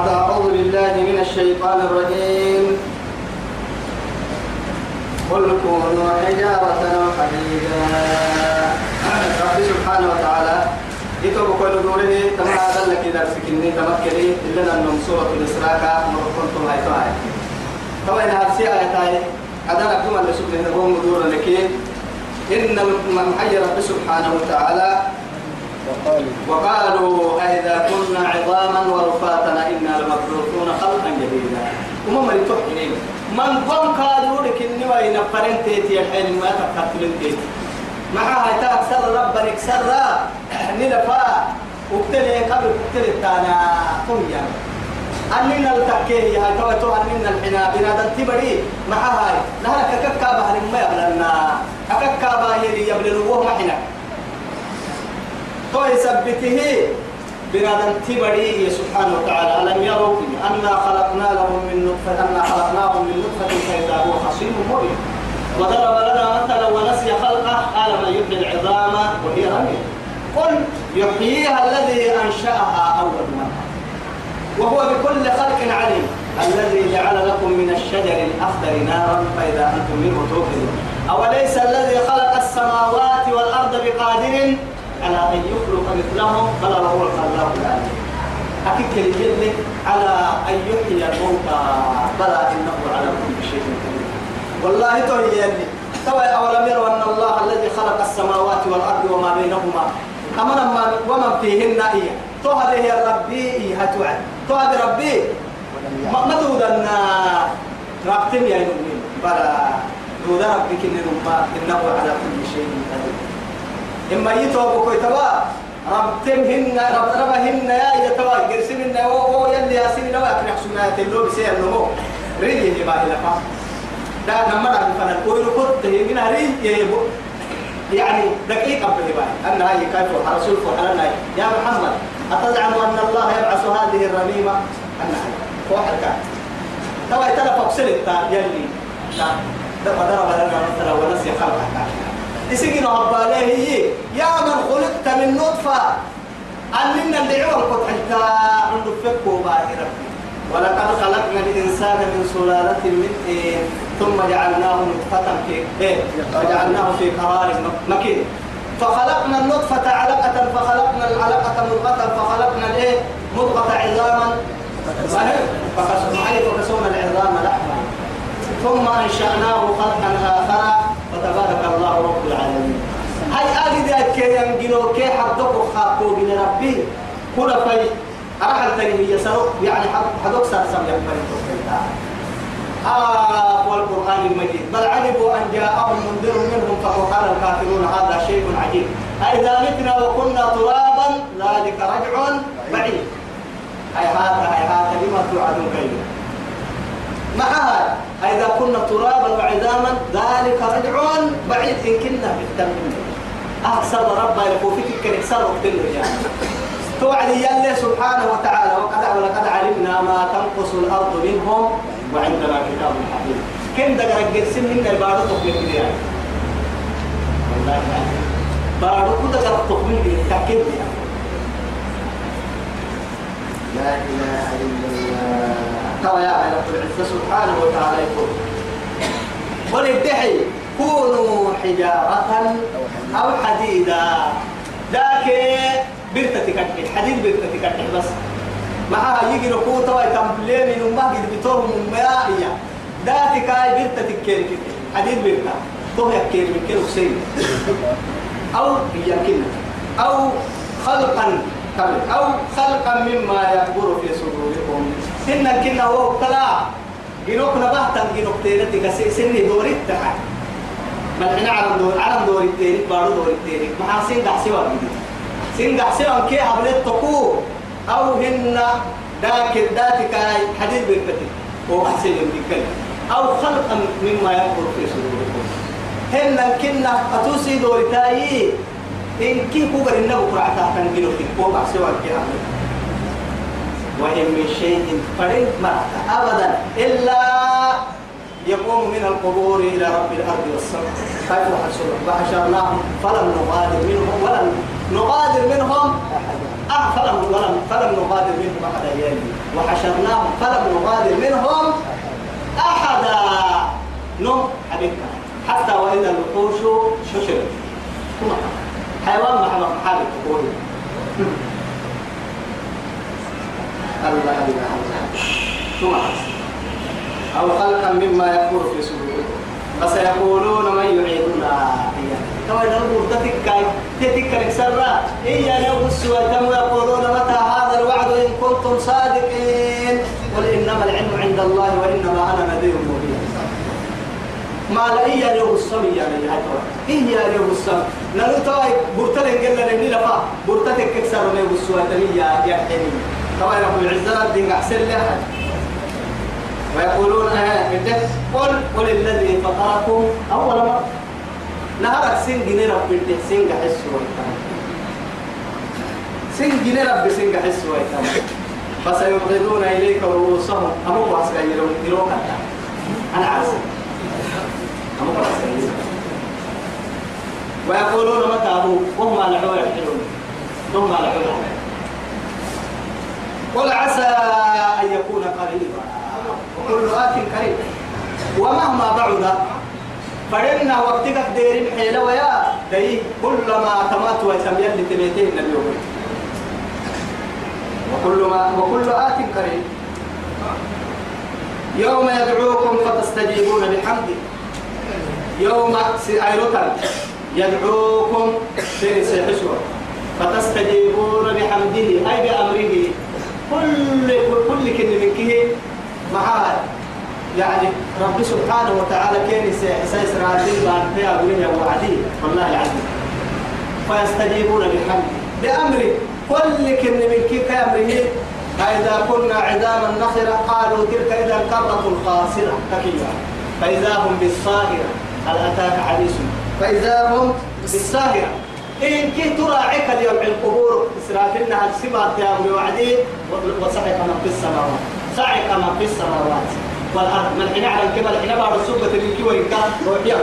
أعوذ بالله من الشيطان الرجيم. قل كونوا حجارة أو حديدا رب سبحانه وتعالى يتوب كل دوره تما هذا لك درس كني تمكني. إلا أن سورة الإسراء مركنتم هاي تاي طبعا هذه آية أدانا كما اللي سبحانه هو مدور لك. إن المحيي رب سبحانه وتعالى وقالوا أئذا كنا عظاما ورفاتنا إنا لمبعوثون خلقا جديدا. وما من تحكي من قم قالوا لك إني وإن فرنتي الحين ما تقتلن معها تأكسر ربنا اكسر نلفا. وقتلي قبل قتل التانا. طويا أننا التكيه هاي تو تو أننا الحنا بنادم تبري. معها هاي. لها كككا بحر ما يبلنا كككا باهي يبلن وهو محنا تو يثبته بنادم تبري سبحانه وتعالى. ألم يروا أنا خلقنا لهم من نطفة أنا خلقناهم من نطفة فإذا هو خصيم مبين وضرب لنا مثلا ونسي خلقه قال من يحيي العظام وهي رميم. قل يحييها الذي أنشأها أول مرة. وهو بكل خلق عليم. الذي جعل لكم من الشجر الأخضر نارا فإذا أنتم منه توقدون أوليس الذي خلق السماوات والأرض بقادر على أن يخلق مثلهم بل هو الخلاق العليم أكيد كلمة على أن يحيي الموتى بلى إنه على كل شيء قدير. والله تهي يلي توا أولم يروا أن الله الذي خلق السماوات والأرض وما بينهما؟ أمنا ما ومن فيهن إيه؟ تو هذه ربي هتوعد؟ تو هذه ربي؟ ما تودنا ربتم يا نمين بلا دود ربك إنه على كل شيء قدير. إما يتوب كوي توا ربتم هن رب ربهن يا يتوا قرسم إن هو هو يلي ياسين لو أكن حسنا تلو بسير نمو. ريجي ما إلى فا. دا نمر عن فنان كوي ركض من يبو يعني دقيقة بهباي أن هاي كيف رسول فحلنا يا محمد أتزعم أن الله يبعث هذه الرميمة؟ أن هاي. واحد كان. توا يتلف أبسلت يلي. لا. ضرب لنا مثلا ونسي خلقك يسجن هي. يا من خلقت من نطفة. أننا اللي قد حتى عنده فك وباهي ربي. ولقد خلقنا الإنسان من سلالة من إيه ثم جعلناه نطفة في إيه؟ وجعلناه في قرار مكين. فخلقنا النطفة علقة فخلقنا العلقة مضغة فخلقنا الإيه؟ مضغة عظاما. فكسونا العظام لحما ثم أنشأناه خلقا آخر. فتبارك الله رب العالمين. هاي أجد أكي ينجلو كي حدك خاكو من ربي. كل في أرحل تنمي يسرق يعني حدك سرسم يكبر آه والقرآن المجيد. بل عجبوا أن جاءهم منذر منهم فقال الكافرون هذا شيء عجيب. أئذا متنا وكنا ترابا ذلك رجع بعيد. هاي هذا هاي هذا لما توعدون كيف معها إذا كنا ترابا وعظاما ذلك رجع بعيد. إن كنا بالتمنى أحسن ربا يقول فيك كان يحسن وقتله يعني توعد يلي سبحانه وتعالى وقد ولقد علمنا ما تنقص الأرض منهم وعندنا كتاب حفيظ كم دقر الجرسين هن البارو تقبل كده يعني والله يعني بارو كده دقر تقبل كده تأكد يعني لا إله إلا الله. ترى يا رب العزة سبحانه وتعالى يقول. وللدحي كونوا حجارة أو حديدا. ذاك برتتك حديد برتتك بس. معها يجي نقول توا تمبلين من ما قد بتوهم من مائية ذاتك هاي برتتك كير حديد برتا تو يكير من كير حسين أو يمكن أو خلقا أو خلقا مما يكبر في صدوركم إن كنا هو طلع جنوك نبهتا جنوك تيرتك سني دوري تحت بل إحنا على دور على دور التيري بارو دور التيري مع سين دحسي وجدي سين دحسي وان كي عبلت تقو أو هن ذاك ذاتك حديد بالبتي هو أحسن من أو خلقا مما يكبر في صدوركم. هن كنا أتوسي دور تايي إن كي كبر إنه قرعة تنجلو في كوبا سوى الكلام وإن من شيء فرد ما أبدا إلا يقوم من القبور إلى رب الأرض والسماء. كيف حشرناهم فلم نغادر منهم ولم نغادر منهم أحدا أه فلم ولم فلم نغادر منهم أحدا يلي وحشرناهم فلم نغادر منهم أحدا نم حبيبنا. حتى وإذا الوحوش ششرت. حيوان محمد محارب تقول ثم أو خلقا مما يكبر في صدوركم. فسيقولون من يعيدنا كما نقول تتكاي تتكا نكسرا إيا نبص وتم يقولون متى هذا الوعد؟ إن كنتم صادقين. قل إنما العلم عند الله وإنما أنا نذير مبين. ما لا إيا نبصم يا من هاتوا إيا نبصم نلو تواي برتلن قلنا نبني لفا برتلن كسر نبص وتم يا يا كما يقول العزة الدين أحسن لها ويقولون آه قل قل الذي فطركم أول مرة. نهارك سين جنيه رب انت سين حس سين جنيه رب سين حس فسيبغضون إليك رؤوسهم. أمو بس يلون يلون أنا عارف. أمو بس ويقولون متى أبو وهم على حول يحلون ثم على حول قل عسى أن يكون قريبا. وكل آت قريب. ومهما بعد فرنا وقتك دير حيلة ويا دي كلما تمات ويتم يلي تميتين اليوم وكل ما وكل آت قريب. يوم يدعوكم فتستجيبون بحمده يوم سيروتا يدعوكم في سيحسوا فتستجيبون بحمده أي بأمره. كل كل كلمة منك معاه يعني رب سبحانه وتعالى كان سيس رادين بعد فيها بنيه وعدي والله العظيم. فيستجيبون بحمده بأمره كل كن من كيف أمره فإذا كنا عظاما نخرة قالوا تلك إذا القرة الخاسرة تكيا فإذا هم بالصاهرة. هل أتاك حديث؟ فإذا هم بالصاهرة. إن كنت تراعيك اليوم القبور إسرافلنا السبات يا أمي وعدي وصحك من في السماوات. صعق من في السماوات. والأرض من حين على الكبر حين بعد السبة اللي كي وينكا روح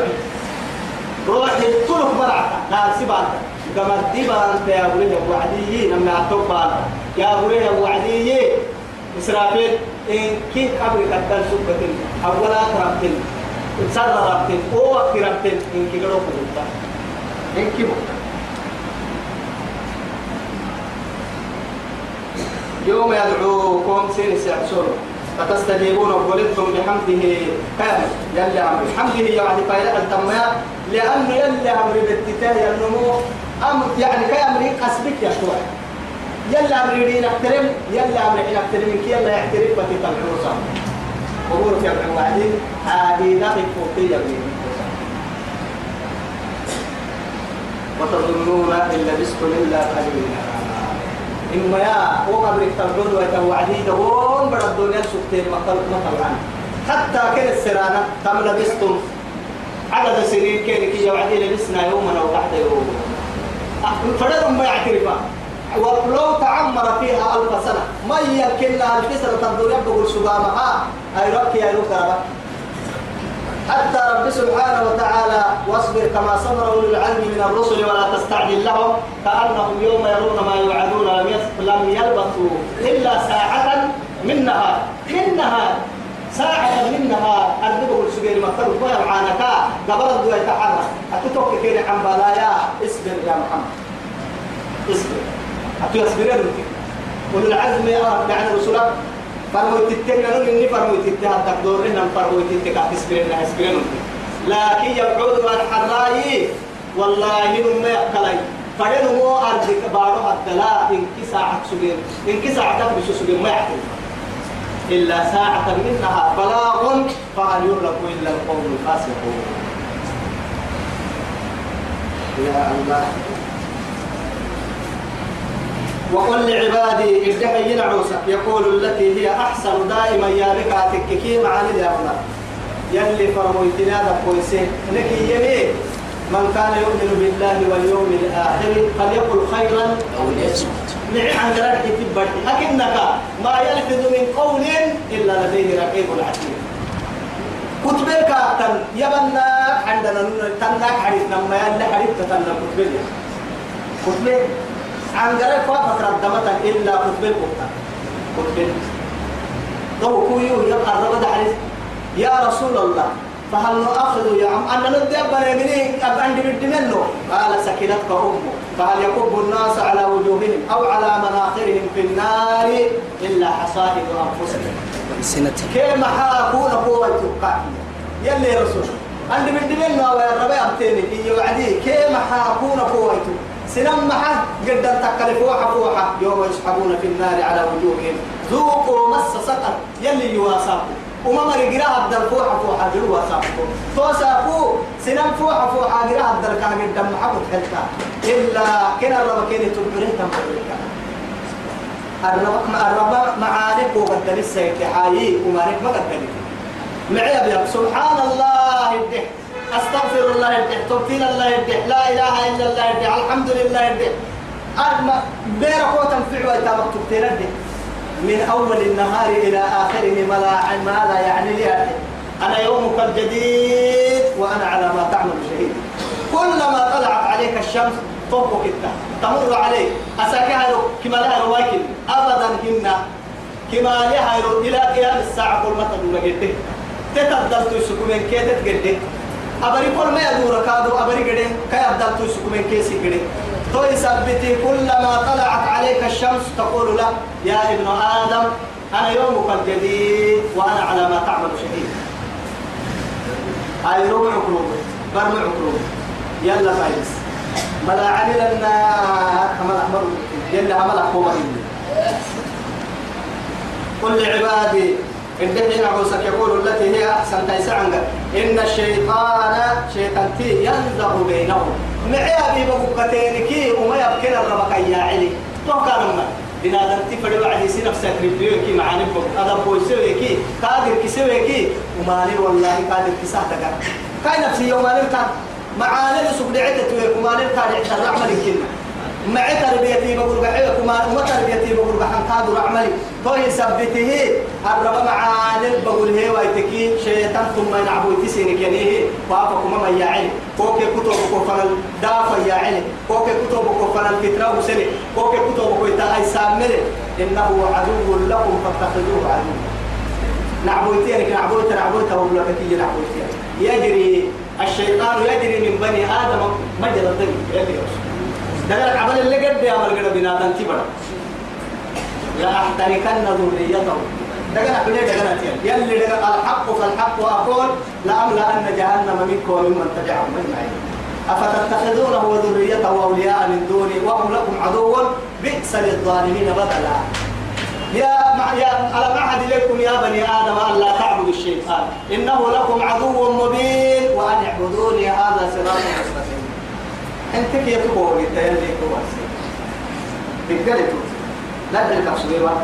روح الطرق برعك لا سبات كما الدبا أنت يا ريه وعدي لما أتوقع يا ريه وعدي إسرافيل إن كي قبل كتر سبة أولا كرمتين سر ربتين أو كرمتين إن كي قلوك إن كي يوم يدعوكم سين سيحسون فتستجيبون وقلتم بحمده كامل يلي أمر حمده يعني قيلة التمام لأنه يلي أمر بالتتاه النمو. أمر يعني كأمر قسبك يا شوي. يلي أمر يريد أحترم يلي أمر يحترم أحترم يلا يحترم فتتم الحوصة وقولوا في أبن وعدين هذه ذاتك فوقية وتظنون إن لبستم إلا قليلا. إما يا وقبر التردد ويتوعدي دون بڑا الدنيا سكتين مقل مقل عنه حتى كل السرانة تم لبستم عدد سنين كين كي يوعدي لبسنا يوما أو بعد يوم فردهم ما يعترفا ولو تعمر فيها ألف سنة. ما يمكن لها الكسرة الدنيا بقول سبامها أي ربك يا لوكا حتى رب سبحانه وتعالى واصبر كما صبر أولو العلم من الرسل ولا تستعجل لهم كأنهم يوم يرون ما يوعدون لم يلبثوا إلا ساعة من نهار. من نهار. ساعة من نهار. أردبه السبيل مثل فوق معانكا. قبل الدواء يتحرك أتتوك كيري عن بلايا اصبر يا محمد. اصبر. أتو يصبرين أولو العزم يعني رسولك فرمو تتنا إني فرمو تتها تقدر هنا فرمو تتك تسبرنا اسبرنا لكن يبعود عن حراي والله ما يقلي فدن مو أرضك بارو الدلاء إن كي ساعة سجين إن كي ساعة تبش سجين ما يحتل إلا ساعة منها بلاغ فهل يهلك إلا القوم الفاسقون يا الله وقل لعبادي ادعي ينعوسك يقول التي هي أحسن دائما يا بكاتك كي معاني الله يلي فرمويتنا ذا كويسين لك يمين من كان يؤمن بالله واليوم الآخر فليقل خيرا أو ليصمت. نعم ذلك تبرك لكنك ما يلفظ من قول إلا لديه رقيب عتيد. كتبك تن يبنى عندنا تنك حديث. لما يلا حديث تتنى كتبك. كتبك عن قريب فافك ردمتا إلا قطب القطة قطب تو كويو يبقى الرب حديث. يا رسول الله فهل نؤخذ يا عم؟ أنا ندي أبا يمني أبا عندي بالدمنو قال سكنتك أمه. فهل يكب الناس على وجوههم أو على مناخرهم في النار إلا حصائد أنفسهم؟ كما حاكون قوة تبقى يلي رسول عندي بالدمنو يا ربي أبتيني إيه وعدي كما حاكون قوة سنم محا قد تكلف فوحة فوحة يوم يسحبون في النار على وجوههم. ذوقوا مس سقر يلي يواساكم. وما مري قراءة الدر فوحة فوحة جروا ساقكم توساقوا سنم فوحة فوحة قراءة الدر كان قد محبط حلتا إلا كنا الرب كيني تبعرين تنبعرين الرب الرب معانك وقد لسه يتحايي ومانك ما قد معي أبيض سبحان الله الدح أستغفر الله الدح توكيل الله الدح لا إله إلا الله الدح الحمد لله الدح أما بيرك وتنفع ويتابك تبتين من أول النهار إلى آخره ما لا ما لا يعني لي أنا يومك الجديد وأنا على ما تعمل شهيد. كلما طلعت عليك الشمس طبق انت. تمر عليك. أساكها كما لها روايك أبدا هن كما لها إلى قيام الساعة كل ما تدور جدك تتبدل تسكو من كي تتجدك أبري كل ما يدور كادو أبري قدين كي أبدل تسكو من كي سيقدين تو يثبتي كلما طلعت عليك الشمس تقول له يا ابن آدم أنا يومك الجديد وأنا على ما تعمل شهيد. هاي روح عقروب برمع عقروب يلا فايز. بلا عمل لنا عمل أحمر. يلا عمل أحمر. قل لعبادي الدحين عوسك يقول التي هي أحسن تيسعنك إن الشيطان شيطان تي ينزغ بينهم. معي أبي بقوكتينكي وما يبكي الربك يا علي تو كان ما بنادم تفرد وعدي سي نفسك ريفيو كي معاني بوك هذا بوي سوي كي. قادر كي سوي كي. ومالي والله قادر كي ساعتك. كاي نفسي معاني سوق دعيت توي ومالي يحتر عمل كلمه مع تربيتي بقول بحيك وما وما تربيتي بقول بحن قادر عملي هو يثبته الرب معاني بقول هي ويتكي شيطان ثم يلعبوا تسينك يعني وافق ما ما يعلي كوك كتب كفن دافع يعلي كوك كتب كفن الفترة وسني. كوك كتب كويتا أي سامر إنه عدو لكم فاتخذوه عدو نعبوتي يعني نعبوتي نعبوتي وبلا كتير نعبوتي يجري الشيطان يجري من بني آدم مجرى الدم يلي يوصل دقل عمل اللي قد يا مال قد بنا. تنتبر لا أحتركن ذريته. دقل عمل دقل يلي دقل الحق فالحق أقول لأملأن جهنم منكم وممن تبعهم. أجمعين أفتتخذونه وذريته أولياء من دوني وهم لكم عدو. بئس للظالمين بدلا. يا مع يا على معهد إليكم يا بني آدم أن لا تعبدوا الشيطان. إنه لكم عدو مبين وأن اعبدوني هذا صراط أنت كيف تقول أنت يلي كواس تقدر لا تلك صغيرة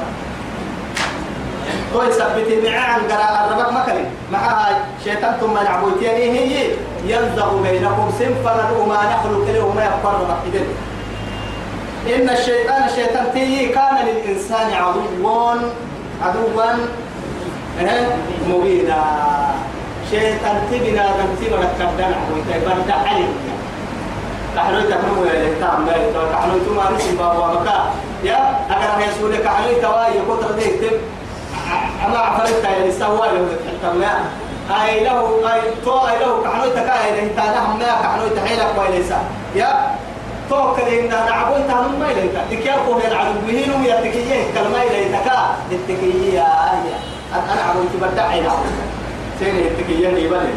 هو يثبت معاه عن قراءة الربك مكلي معها شيطان ثم يعبوتين هي ينزغ بينكم سنفرا وما نخلق له وما يفقر رحيدين إن الشيطان الشيطان تي كان للإنسان عدوا عدوا مبينا. شيطان تبنا نمتي مركبنا ويتبرد عليه كحلو تكمل يا لتام لا يتو كحلو تما رسم بابا مكا يا أجر ما يسول كحلو توا يقطر ده يكتب أما عفرت يا لسوا له تحكم لا أي له أي تو أي له كحلو تكا إذا أنت لهم ما كحلو تحيلك ويلسا يا تو كلين نعبو أنت هم ما إليك تكيا هو يلعب بهين ويا تكيه كلمة إليك التكيه يا أنا عبو تبدع عينا سيني التكيه يبلي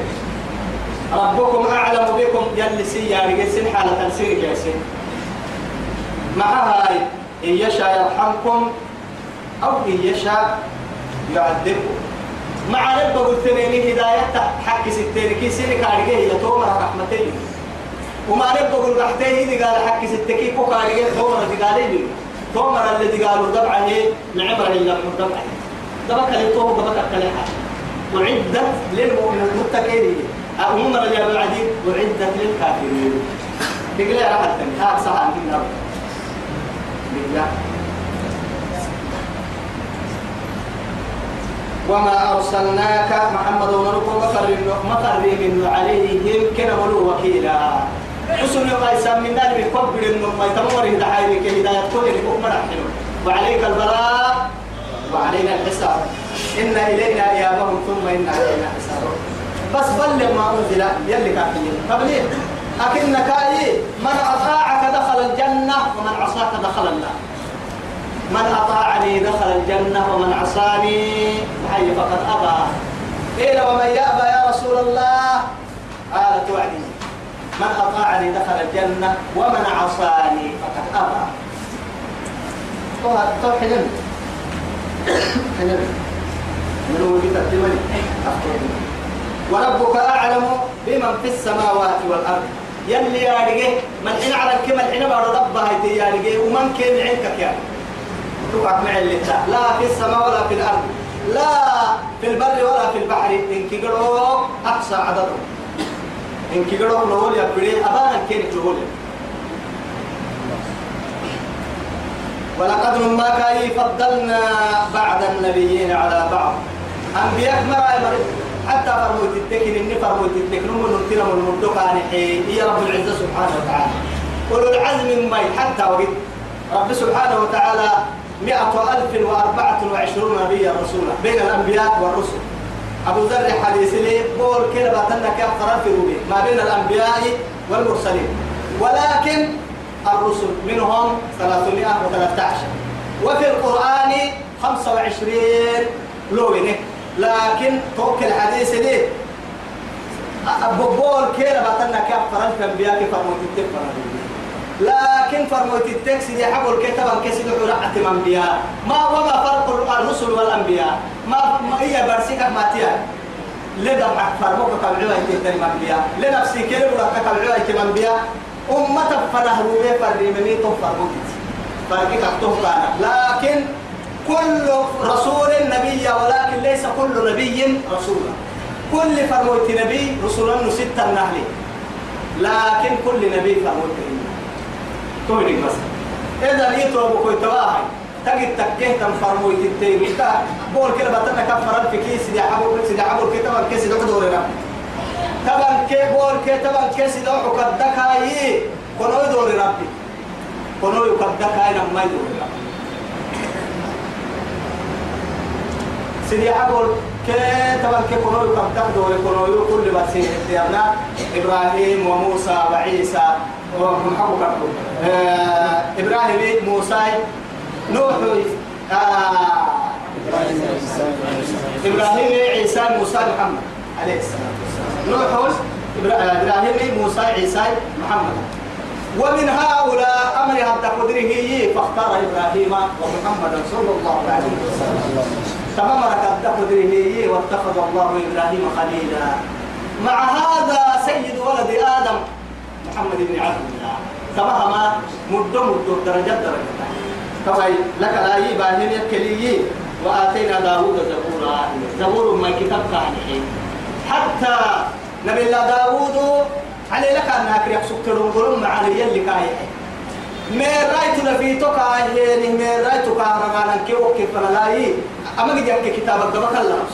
ربكم أعلم بكم. يلي سي يا رجال سن حالة سير يا سن مع هاي إن يشاء يرحمكم أو إن يشاء يعذبكم. مع رب قلت لي هداية حق ستين. كي سن كارجة هي تومر رحمتين. وما رب قل إذا قال حق ستكي كو كارجة تومر تقالي لي تومر الذي قالوا دبعه نعبر إلا من دبعه دبك اللي توه دبك الكلحة وعدت للمؤمن المتقين. أمم رجال العديد وعدت للكافرين. تقول يا راحت ها صح عند النار بالله. وما أرسلناك محمد ونركو مقرر مقرر عليهم كنا ولو وكيلا. حسن قيسا من نال بكبر ما يتمر هداية كهداية كل الأمة وعليك البلاء وعلينا الحساب. إن إلينا إيابهم ثم إن علينا حسابهم. بس بل ما أنزل. يلي كافيين طب ليه؟ أكنك أي من أطاعك دخل الجنة ومن عصاك دخل النار. من أطاعني دخل الجنة ومن عصاني حي فقد أبى. قيل ومن يأبى يا رسول الله؟ قال توعدي من أطاعني دخل الجنة ومن عصاني فقد أبى. طه حلم حلم من وجد الدول وربك أعلم بمن في السماوات والأرض. يلي يا رجيه من حين على الكلمة الحين بعد ربها يا رجيه ومن كان عندك يعني توقع مع اللي لا في السماء ولا في الأرض. لا في البر ولا في البحر. إن كيقولوا أقصى عددهم إن كيقولوا نقول يا بري أبانا كين تقول ولقد ما كاي فضلنا بعد النبيين على بعض. أنبياء مرا مرد حتى فرموت التكن إني فرموت التكن من نتنا من مدوك عن هي رب العزة سبحانه وتعالى. أولو العزم ما حتى وقت. رب سبحانه وتعالى مئة ألف وأربعة وعشرون نبيا رسولا بين الأنبياء والرسل. أبو ذر حديث لي بول باتنا كيف في روبي ما بين الأنبياء والمرسلين. ولكن الرسل منهم 313 وفي القرآن 25 لوينه لكن توكل الحديث لي بول كده باتنا كيف في الأنبياء كيف فرموا لكن فرموت التكس دي حبل كتبا كسد عرعة الأنبياء ما وما فرق الرسل والأنبياء. ما, ما هي برسيك ما تيا. لدى فرموك كبعوا يتدري الأنبياء لنفسي كيلو لك كبعوا الأنبياء أمة فنه روبي فرمي فرموك فرقك أكتوه لكن كل رسول نبي ولكن ليس كل نبي رسولا. كل فرموت نبي رسولا ستة النهل. لكن كل نبي فرموت توني بس. إذا يترو بكوي تواهي تجد تكيه يتتين إتا بول كده بطلنا كفر في كيس دي حبول كيس دي حبول كده تبان كيس دي حدور رب تبان كي بول كي تبان كيس دي حكدك هاي. كنو يدور ربي. كنو يكدك هاي نما يدور ربي سيدي حبول كي تبان كي كنو يكدك دور كنو يكل بس إبراهيم وموسى وعيسى آه إبراهيم موسى نوح آه إبراهيم عيسى موسى محمد عليه السلام. نوح إبراهيم موسى عيسى محمد. ومن هؤلاء أمر هذا قدره فاختار إبراهيم ومحمدا صلى الله عليه وسلم تمام ركض قدره واتخذ الله إبراهيم خليلا. مع هذا سيد ولد آدم محمد بن عبد الله. كما ما مد مد درجات درجات. كما لك لا يبان يكلي وآتينا داوود زبورا. زبور ما كتاب كان حتى نبي الله داوود علي لك أن أكري سكرون قرون مع يلي كاي من رايت لفيتك يعني من رايت كهربانا كي وكي فلاي أما جاك كتابك دبك الله.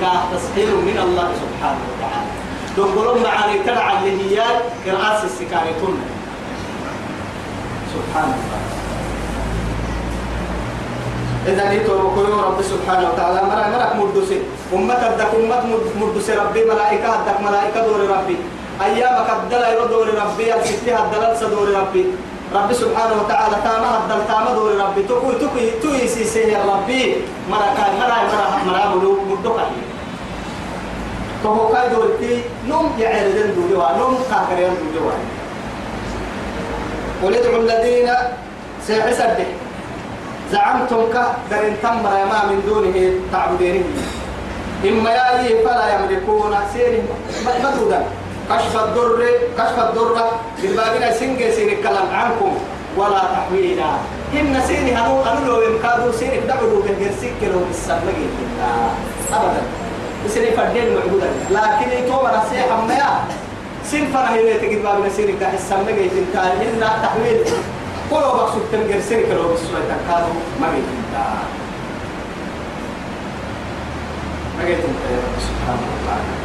كاه تسخير من الله سبحانه وتعالى. دقلون معاني تلع اللي هي قراءة السكاريتون سبحان الله إذا نيتو وكيو رب سبحانه وتعالى. مرا مرا مردسي أمة الدك أمة مردسي ربي ملائكة الدك ملائكة دور ربي. أيامك الدلال دور ربي الستة الدلال سدور ربي. ربي سبحانه وتعالى تاما الدل تاما دور ربي. تكوي تكوي توي سي سي ربي. مرا كان مرا مرا مرا ملو مردك فهو كاي دولتي نوم يعرضن دولوا نوم كاكرين دولوا ولدعوا الذين سيحسد زعمتم كدرين تمر ما من دونه تعبدينه. إما يأي فلا يملكون. سير مدودا كشف الضر كشف الضر بالبابنا سنجي سين الكلام عنكم. ولا تحويلا إن سيني هنو أنو لو يمكادو سيني دعوا بالجرسيك لو بالسلمين أبدا. سيني فردين معبودا. لكن يتوب نصيحة ما سين فرح يلي تجد باب نسيرك ده السمى جيت انت إن تحويل كلوا بقصد تنجر سيرك لو بسوي تكادو ما جيت انت ما جيت انت يا رب سبحانه وتعالى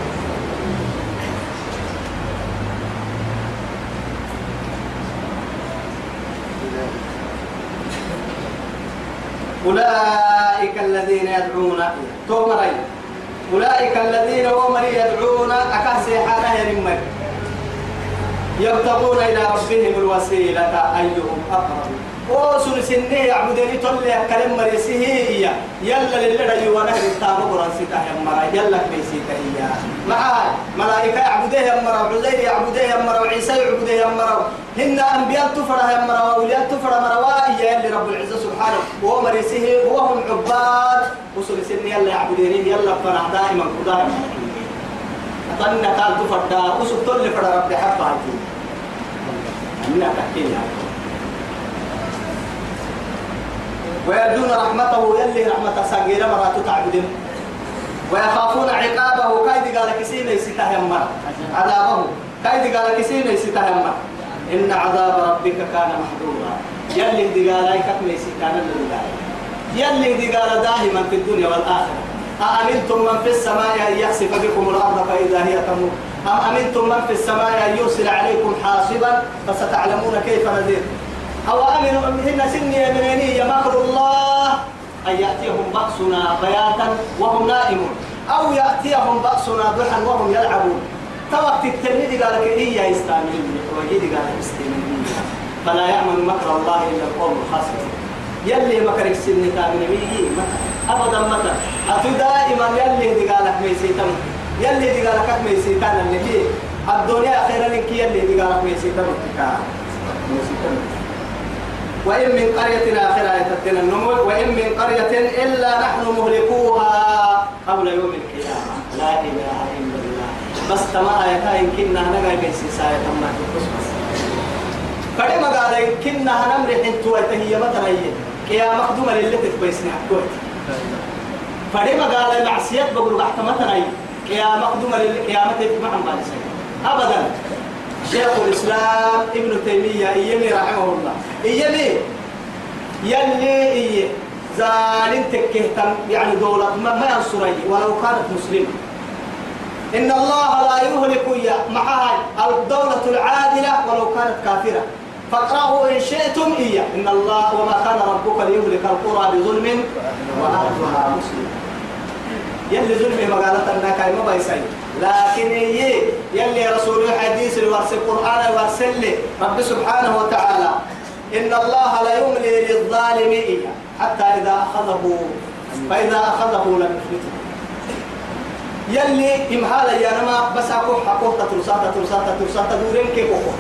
أولئك الذين يدعون تومرين أولئك الذين هم يدعون أكاسي حالا ينمر يبتغون إلى ربهم الوسيلة أيهم أقرب. وسن سنة يعبدني تولي كلام مريسيه هي يلا لله رجوا نهر التام قران سيتا يا مرا. يلا بيسيتا هي مع ملائكة يعبده يا مرا. عزير يعبده يا مرا. وعيسى يعبده يا مرا. هن أنبياء تفرح يا مرا. وأولياء تفرح مرا. وهي اللي رب العزة سبحانه. وهو مريسيه وهم عباد. وسن سنة يلا يعبدني يلا فرح دائما. قدام أتمنى قال تفرد وسبتون لفرد رب حبها أمنا تحكي ويرجون رحمته يلي رحمة ساقيرة مرات تعبدهم ويخافون عقابه. كايد قال كسينا يستهمر عذابه. كايد قال كسينا يستهمر إن عذاب ربك كان محظورا يلي دي قال أي كم يستهمر يلي دي قال دائما في الدنيا والآخرة. أأمنتم من في السماء أن يخسف بكم الأرض فإذا هي تموت؟ أم أمنتم من في السماء أن يرسل عليكم حاصبا؟ فستعلمون كيف نذير. أو أمنوا هن سني يمنيني مكر الله؟ أن يأتيهم بأسنا بياتا وهم نائمون. أو يأتيهم بأسنا ضحى وهم يلعبون. توقت التلميذ قال لك إيه يا إستامين وجيد قال إستامين فلا يأمن مكر الله إلا القوم الخاسرون. يلي مكر السن تامن بيه أبدا متى أتو دائما يلي قالك ميسيتم يلي قالك ميسيتان اللي هي الدنيا خيرا لك يلي قالك ميسيتم ميسيتم وإن من قرية آخرة يتدنا النمو وإن من قرية إلا نحن مهلكوها قبل يوم القيامة. لا إله إلا الله. بس تما آياتا إن كنا نغاي بيسي ساية تما تقص كده ما قال كنا هنمر حنتو هي مثلا هي قيامة مخدومة للي تتبيسني حكوت فده ما قال المعصيات بقول تحت مثلا هي قيامة مخدومة للي قيامة تجمع عن أبدا. شيخ الإسلام ابن تيمية إيمي رحمه الله؟ إيمي يلي إيه؟ زالين تكهتم يعني دولة ما, ما ينصري ولو كانت مسلمة. إن الله لا يهلك معها الدولة العادلة ولو كانت كافرة. فاقرأوا إن شئتم إياه. إن الله وما كان ربك ليهلك القرى بظلم وأهلها مسلمون. يلي ظلمي مقالة أنك ما بيسي لكن يي يلي رسول حديث الورس القرآن ورسل رب سبحانه وتعالى إن الله لا يملي للظالم حتى إذا أخذه فإذا أخذه لم يفلته. يلي إمهالا يا نما بس أكوح أكوح تترسات تترسات تترسات دورين كيف أكوح.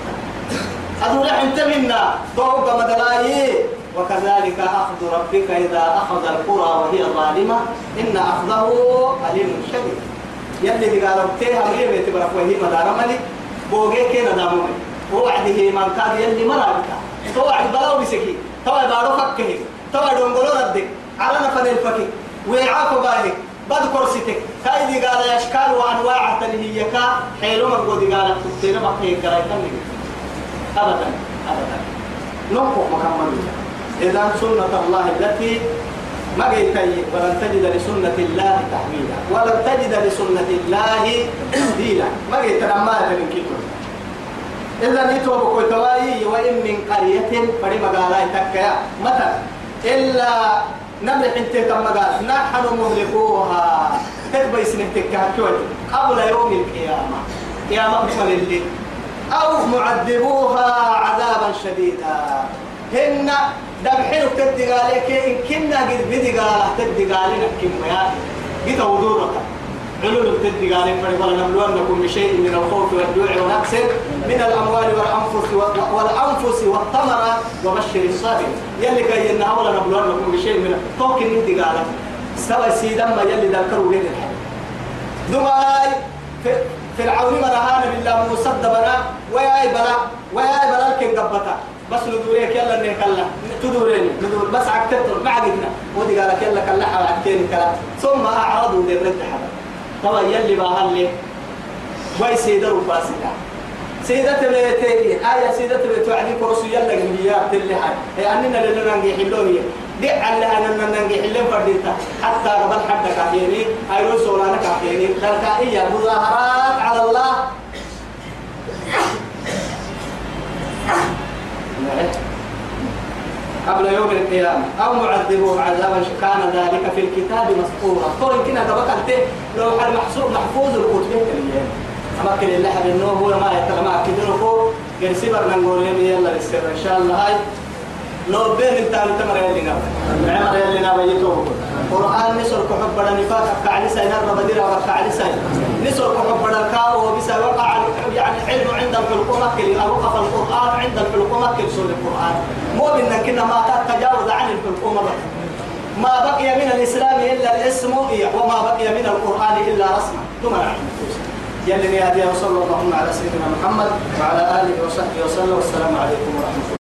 أدور أنت منا ضوء مدلاي وكذلك أخذ ربك إذا أخذ القرى وهي ظالمة إن أخذه أليم شديد. يلي دي قالوا تيها مريم يتبرك وهي مدار ملي. بوغي كينا دامومي وعده من كان يلي مرابك توعد بلاو بسكي. توعد بارو فكه توعد ونقولو ردك. على نفن الفكي. ويعاف باهك بد كرسيتك كاي دي قال أشكال وأنواع تنهيك حيلو مرقو دي قال تبتين بقية قرايتن أبدا. أبدا. نقف محمد. إذا سنة الله التي ما قيتي ولن تجد لسنة الله تحويلا ولن تجد لسنة الله تبديلا. ما قيت ما من كتب إذا نيتوا بكوي تواي وإن من قرية فري مقالاي تكيا متى إلا نملح انت قال نحن مهلكوها تبقى سنة تكهكوي قبل يوم القيامة. قيامة بكل اللي أو معذبوها عذابا شديدا. هن دبحلو تدي قالك إن كنا قد بدي قال تدي قالنا كم يا قد ودورك علول تدي قالك فلنبلونكم نبلونكم بشيء من الخوف والجوع ونقص من الأموال والأنفس والأنفس والثمرة وبشر الصابرين يلي كي إن أولا نبلونكم بشيء من توك ندي قالك سوى سيدا ما يلي ذكروا بين دبي فرعون مرهان بالله مصدبنا ويا بلا ويا بلا كن بس ندوريك يلا انك كلا. تدورين ندور بس عكتت ما عقدنا. ودي قالك يلا كلا عكتين كلا. ثم أعرضوا للرد حدا طبعا يلي باهل وي سيدر فاسدا سيدة بيتي آية سيدة بيتي وعدي كرسي يلا جنبيا تلي حد هي أننا لنا نجي حلوة دي على أننا نجي حلوة فرديتا. حتى قبل حد كافيني. أيرو سولانا كافيني. إيا مظاهرات على الله. قبل يوم القيامة. أو معذبه عذابا. كان ذلك في الكتاب مسطورا طول كنا دبقت لو حد محصور محفوظ الكتب اليوم اللي حد النوم هو ما يتغمى. كدنكو قرسي برنا نقول يلا للسر إن شاء الله. هاي لو بين انت انت اللي نبى معمر اللي نبى يتوب قرآن نسر كحب بدن نفاق. كعلي سين الرب دير كعلي سين نسر كحب بدن كاو بس وقع يعني علم عند الحلقوم كل قف القرآن عند الحلقوم كل سورة القرآن؟ مو بأن كنا ما قد تجاوز عن بس ما بقي من الإسلام إلا الاسم وما بقي من القرآن إلا رسمه ثم يلي يا وصلى الله على سيدنا محمد وعلى آله وصحبه وسلم. والسلام عليكم ورحمة الله.